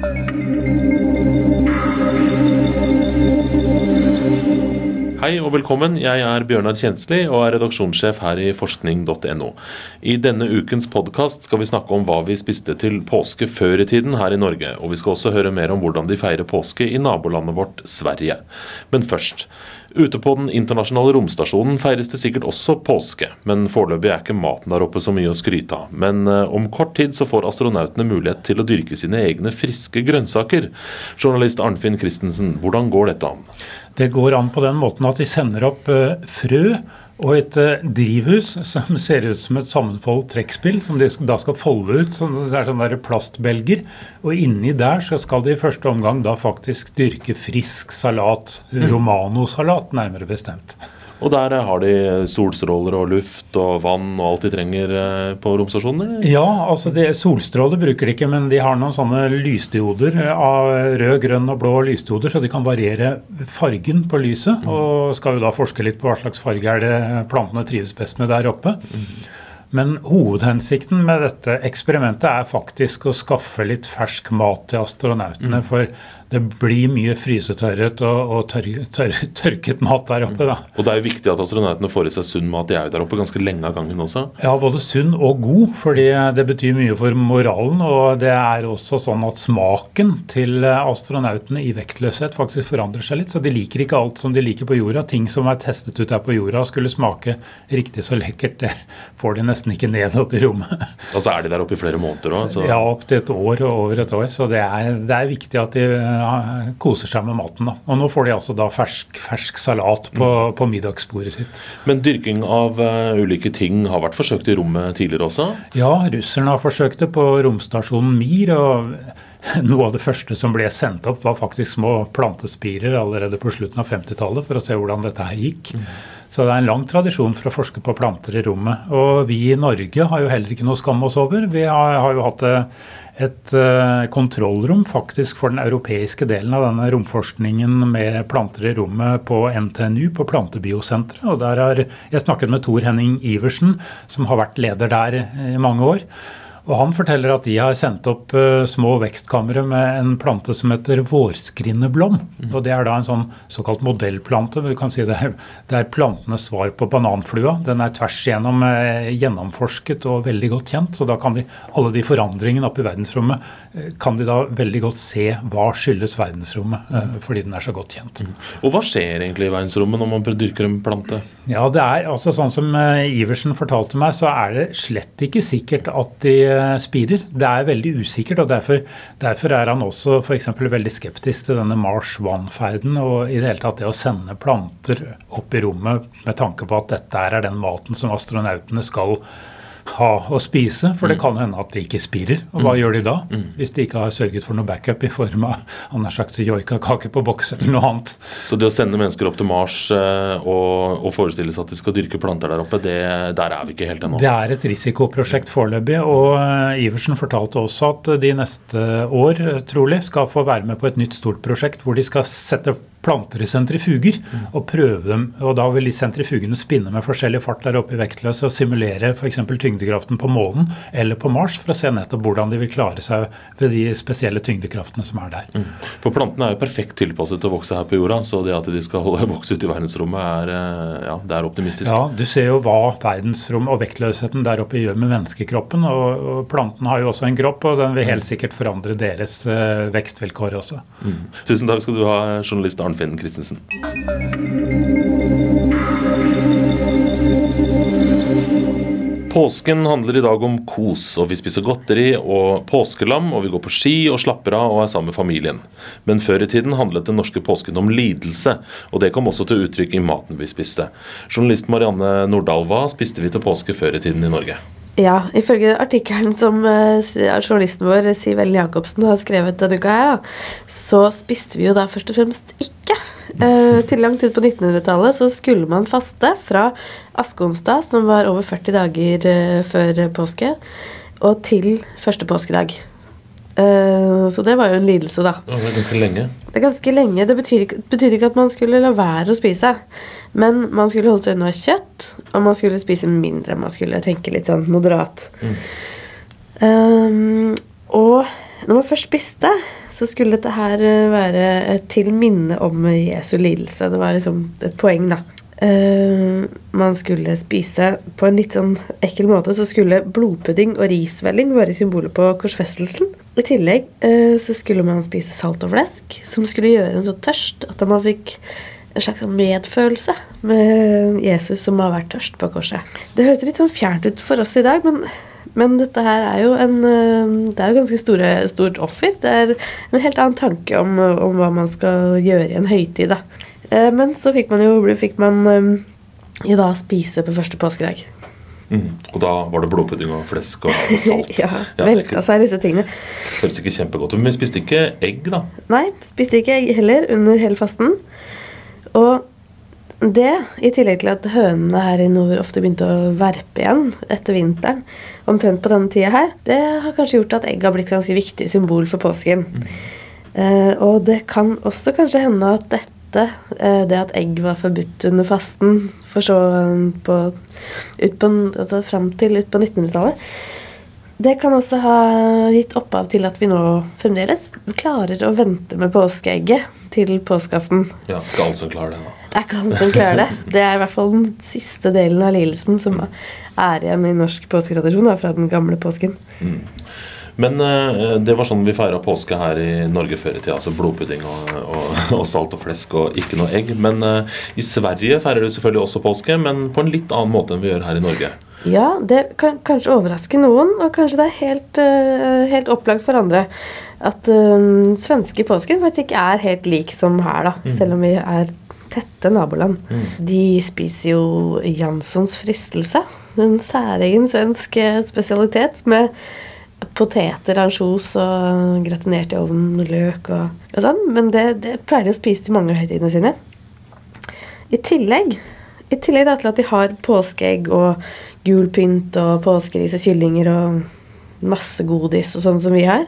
Thank you. Hei og velkommen. Jeg er Bjørnar Kjensli og er redaksjonssjef her i forskning.no. I denne ukens podkast skal vi snakke om hva vi spiste til påske før i tiden her i Norge. Og vi skal også høre mer om hvordan de feirer påske i nabolandet vårt Sverige. Men først. Ute på den internasjonale romstasjonen feires det sikkert også påske, men foreløpig er ikke maten der oppe så mye å skryte av. Men eh, om kort tid så får astronautene mulighet til å dyrke sine egne friske grønnsaker. Journalist Arnfinn Christensen, hvordan går dette an? Det går an på den måten at de sender opp eh, frø og et eh, drivhus som ser ut som et sammenfoldt trekkspill, som de da skal folde ut. Så det er sånne der plastbelger. Og inni der så skal de i første omgang da faktisk dyrke frisk salat. Mm. Romano-salat, nærmere bestemt. Og der har de solstråler og luft og vann og alt de trenger eh, på romstasjonen? Ja, altså det, solstråler bruker de ikke, men de har noen sånne lysdioder av rød, grønn og blå lysdioder, så de kan variere fargen på lyset. Mm. Og skal jo da forske litt på hva slags farge er det plantene trives best med der oppe. Mm. Men hovedhensikten med dette eksperimentet er faktisk å skaffe litt fersk mat til astronautene. Mm. For det blir mye frysetørret og, og tør, tør, tørket mat der oppe. Da. Og det er jo viktig at astronautene får i seg sunn mat. De er jo der oppe ganske lenge av gangen også? Ja, både sunn og god, fordi det betyr mye for moralen. Og det er også sånn at smaken til astronautene i vektløshet faktisk forandrer seg litt. Så de liker ikke alt som de liker på jorda. Ting som er testet ut her på jorda skulle smake riktig så lekkert, det får de nesten ikke ned opp i rommet. Og så er de der oppe i flere måneder òg? Ja, opp til et år og over et år. Så det er, det er viktig at de koser seg med maten. Da. Og nå får de altså da fersk, fersk salat på, mm. på, middagsbordet sitt. Men dyrking av uh, ulike ting har vært forsøkt i rommet tidligere også? Ja, russerne har forsøkt det på romstasjonen Mir. og noe av det første som ble sendt opp, var faktisk små plantespirer allerede på slutten av 50-tallet for å se hvordan dette her gikk. Mm. Så det er en lang tradisjon for å forske på planter i rommet. Og vi i Norge har jo heller ikke noe å skamme oss over. Vi har, har jo hatt det et uh, kontrollrom faktisk for den europeiske delen av denne romforskningen med planter i rommet på NTNU, på Plantebiosenteret. Og der har jeg snakket med Tor Henning Iversen, som har vært leder der i mange år. Og Han forteller at de har sendt opp uh, små vekstkamre med en plante som heter vårskrinneblom. Mm. og Det er da en sånn såkalt modellplante. Du kan si det er, det er plantenes svar på bananflua. Den er tvers igjennom uh, gjennomforsket og veldig godt kjent. Så da kan de, alle de forandringene oppe i verdensrommet uh, kan de da veldig godt se hva skyldes verdensrommet, fordi den er så godt kjent. Mm. Og Hva skjer egentlig i verdensrommet når man dyrker en plante? Ja, det er altså Sånn som Iversen fortalte meg, så er det slett ikke sikkert at de spirer. Det er veldig usikkert, og derfor, derfor er han også f.eks. veldig skeptisk til denne Mars One-ferden og i det hele tatt det å sende planter opp i rommet med tanke på at dette er den maten som astronautene skal ha å spise, for det mm. kan hende at de ikke spirer. Og hva mm. gjør de da? Mm. Hvis de ikke har sørget for noe backup i form av han har sagt joikakake på boks eller noe annet. Så det å sende mennesker opp til Mars eh, og, og forestille seg at de skal dyrke planter der oppe, det, der er vi ikke helt ennå? Det er et risikoprosjekt foreløpig. Og eh, Iversen fortalte også at de neste år trolig skal få være med på et nytt stort prosjekt hvor de skal sette planter i sentrifuger og prøve dem. og Da vil de sentrifugene spinne med forskjellig fart der oppe i vektløs og simulere f.eks. tyngdekraften på månen eller på Mars for å se nettopp hvordan de vil klare seg ved de spesielle tyngdekraftene som er der. Mm. For plantene er jo perfekt tilpasset til å vokse her på jorda, så det at de skal vokse ut i verdensrommet, er, eh, ja, det er optimistisk. Ja, du ser jo hva verdensrom og vektløsheten der oppe gjør med menneskekroppen. og, og plantene har jo også en kropp, og den vil helt sikkert forandre deres uh, vekstvilkår også. Mm. Tusen takk skal du ha, journalist Arne Arnfinn Christensen. Påsken handler i dag om kos, og vi spiser godteri og påskelam, og vi går på ski og slapper av og er sammen med familien. Men før i tiden handlet den norske påsken om lidelse, og det kom også til uttrykk i maten vi spiste. Journalist Marianne Nordahl, hva spiste vi til påske før i tiden i Norge? Ja, ifølge artikkelen som uh, journalisten vår Siv Ellen Jacobsen har skrevet denne uka, her, da, så spiste vi jo da først og fremst ikke. Uh, til langt ut på 1900-tallet så skulle man faste fra askeonsdag, som var over 40 dager uh, før påske, og til første påskedag. Så det var jo en lidelse, da. det var ganske lenge. Det er ganske lenge. Det betyr ikke, betyr ikke, at man skulle la være å spise. Men man skulle holde seg unna kjøtt, og man skulle spise mindre. Man skulle tenke litt sånn moderat. Mm. Um, og når man først spiste, så skulle dette her eh, være til minne om Jesu lidelse. Det var liksom et poeng, da. Uh, man skulle spise på en litt sånn ekkel måte, så skulle blodpudding og risvelling være symbolet på korsfestelsen. I tillegg eh, så skulle man spise salt og flesk, som skulle gjøre en så tørst at man fikk en slags sånn medfølelse med Jesus som har vært tørst på korset. Det høres litt sånn fjernt ut for oss i dag, men, men dette her er jo en eh, Det er jo ganske store, stort offer. Det er en helt annen tanke om, om hva man skal gjøre i en høytid, da. Eh, Men så fikk man jo fikk man, jo da spise på første påskedag. Mm. Og da var det blodpudding og flesk og, og salt. ja, Ja, velta seg disse tingene. Høres ikke kjempegodt ut. Men vi spiste ikke egg, da. Nei, spiste ikke egg heller under hele fasten. Og det, i tillegg til at hønene her i nord ofte begynte å verpe igjen etter vinteren, omtrent på denne tida her, det har kanskje gjort at egg har blitt ganske viktig symbol for påsken. Eh, og det kan også kanskje hende at dette, eh, det at egg var forbudt under fasten, for så eh, på, ut på, altså fram til ut på 1900-tallet, det kan også ha gitt opphav til at vi nå fremdeles klarer å vente med påskeegget til påskeaften. Ja, Ikke alle som klarer det, da. Det er ikke alle som klarer det. Det er i hvert fall den siste delen av lidelsen som er igjen i norsk påsketradisjon da, fra den gamle påsken. Men eh, det var sånn vi feira påske her i Norge før i tida. Altså blodpudding og, og, og salt og flesk og ikke noe egg. Men uh, i Sverige feirer du selvfølgelig også påske, men på en litt annen måte enn vi gjør her i Norge. Ja, det kan kanskje overraske noen, og kanskje det er helt, uh, helt opplagt for andre at uh, svenske påsken faktisk ikke er helt lik som her, da. Selv om vi er tette naboland. De spiser jo Janssons fristelse. En særegen svensk spesialitet med poteter, ansjos og gratinert i ovnen og løk og, og sånn. Men det, det pleier de å spise til mange av høytidene sine. I tillegg, i tillegg da, til at de har påskeegg og gul pynt og påskeris og kyllinger og masse godis og sånn som vi har,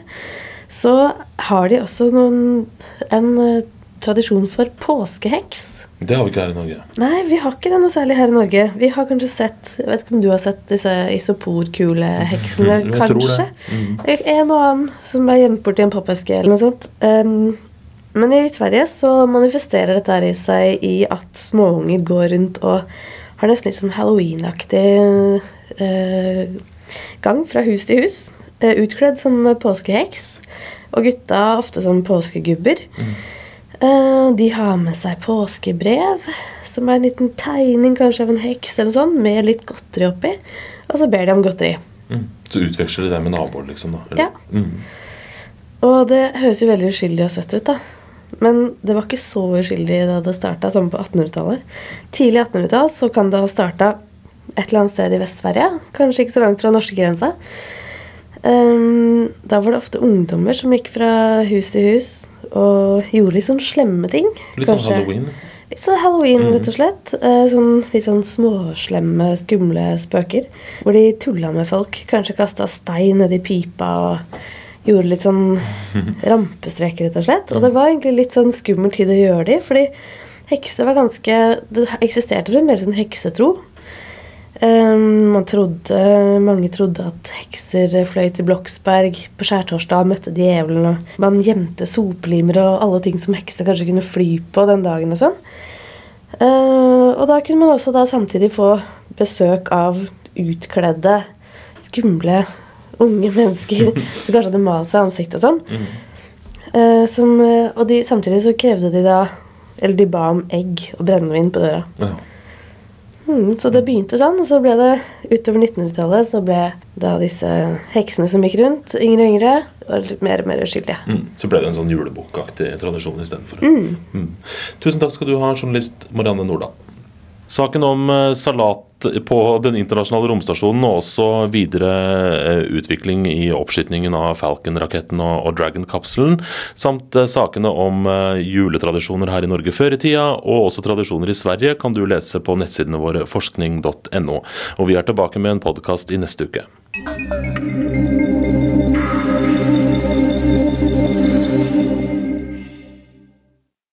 så har de også noen, en uh, tradisjon for påskeheks. Det har vi ikke her i Norge. Nei, vi har ikke det noe særlig her i Norge. Vi har kanskje sett Jeg vet ikke om du har sett disse isoporkuleheksene, tror kanskje? Mm. En og annen som er gjemt borti en pappeske eller noe sånt. Um, men i Sverige så manifesterer dette her i seg i at småunger går rundt og har nesten litt sånn halloween-aktig eh, gang fra hus til hus. Uh, utkledd som påskeheks. Og gutta ofte som påskegubber. Eh, de har med seg påskebrev, som er en liten tegning kanskje av en heks eller noe sånt, med litt godteri oppi. Og så ber de om godteri. Mm. Så utveksler de det med naboer, liksom? da? eller? Ja. Mm. Og det høres jo veldig uskyldig og søtt ut, da. Men det var ikke så uskyldig da det starta, som på 1800-tallet. Tidlig 1800-tall så kan det ha starta et eller annet sted i Vest-Sverige. Kanskje ikke så langt fra norskegrensa. Um, da var det ofte ungdommer som gikk fra hus til hus og gjorde litt sånn slemme ting. Litt sånn halloween. Litt sånn halloween, rett og slett. Uh, sånn, litt sånn småslemme, skumle spøker. Hvor de tulla med folk. Kanskje kasta stein nedi pipa og gjorde litt sånn rampestreker, rett og slett. Og det var egentlig litt sånn skummel tid å gjøre det i, fordi hekser var ganske Det eksisterte mer en heksetro. Eh, man trodde, mange trodde at hekser fløy til Bloksberg på skjærtorsdag og møtte djevelen. og Man gjemte soplimer og alle ting som hekser kanskje kunne fly på den dagen. og sånn. Eh, og da kunne man også da samtidig få besøk av utkledde, skumle unge mennesker som kanskje hadde malt seg i ansiktet og sånn. Eh, som, og de, samtidig så krevde de da Eller de ba om egg og brennevin på døra. Ja. Mm, så det begynte sånn, og så ble det utover 1900-tallet så ble da disse heksene som gikk rundt, yngre og yngre, og litt mer og mer uskyldige. Mm. Så ble det en sånn julebokaktig tradisjon istedenfor. Mm. Tusen takk skal du ha, journalist Marianne Nordahl. Saken om eh, salat på den internasjonale romstasjonen og også videre eh, utvikling i oppskytingen av Falcon-raketten og, Dragon-kapselen, samt eh, sakene om juletradisjoner her i Norge før i tida, og også tradisjoner i Sverige, kan du lese på nettsidene våre forskning.no. Og vi er tilbake med en podkast i neste uke.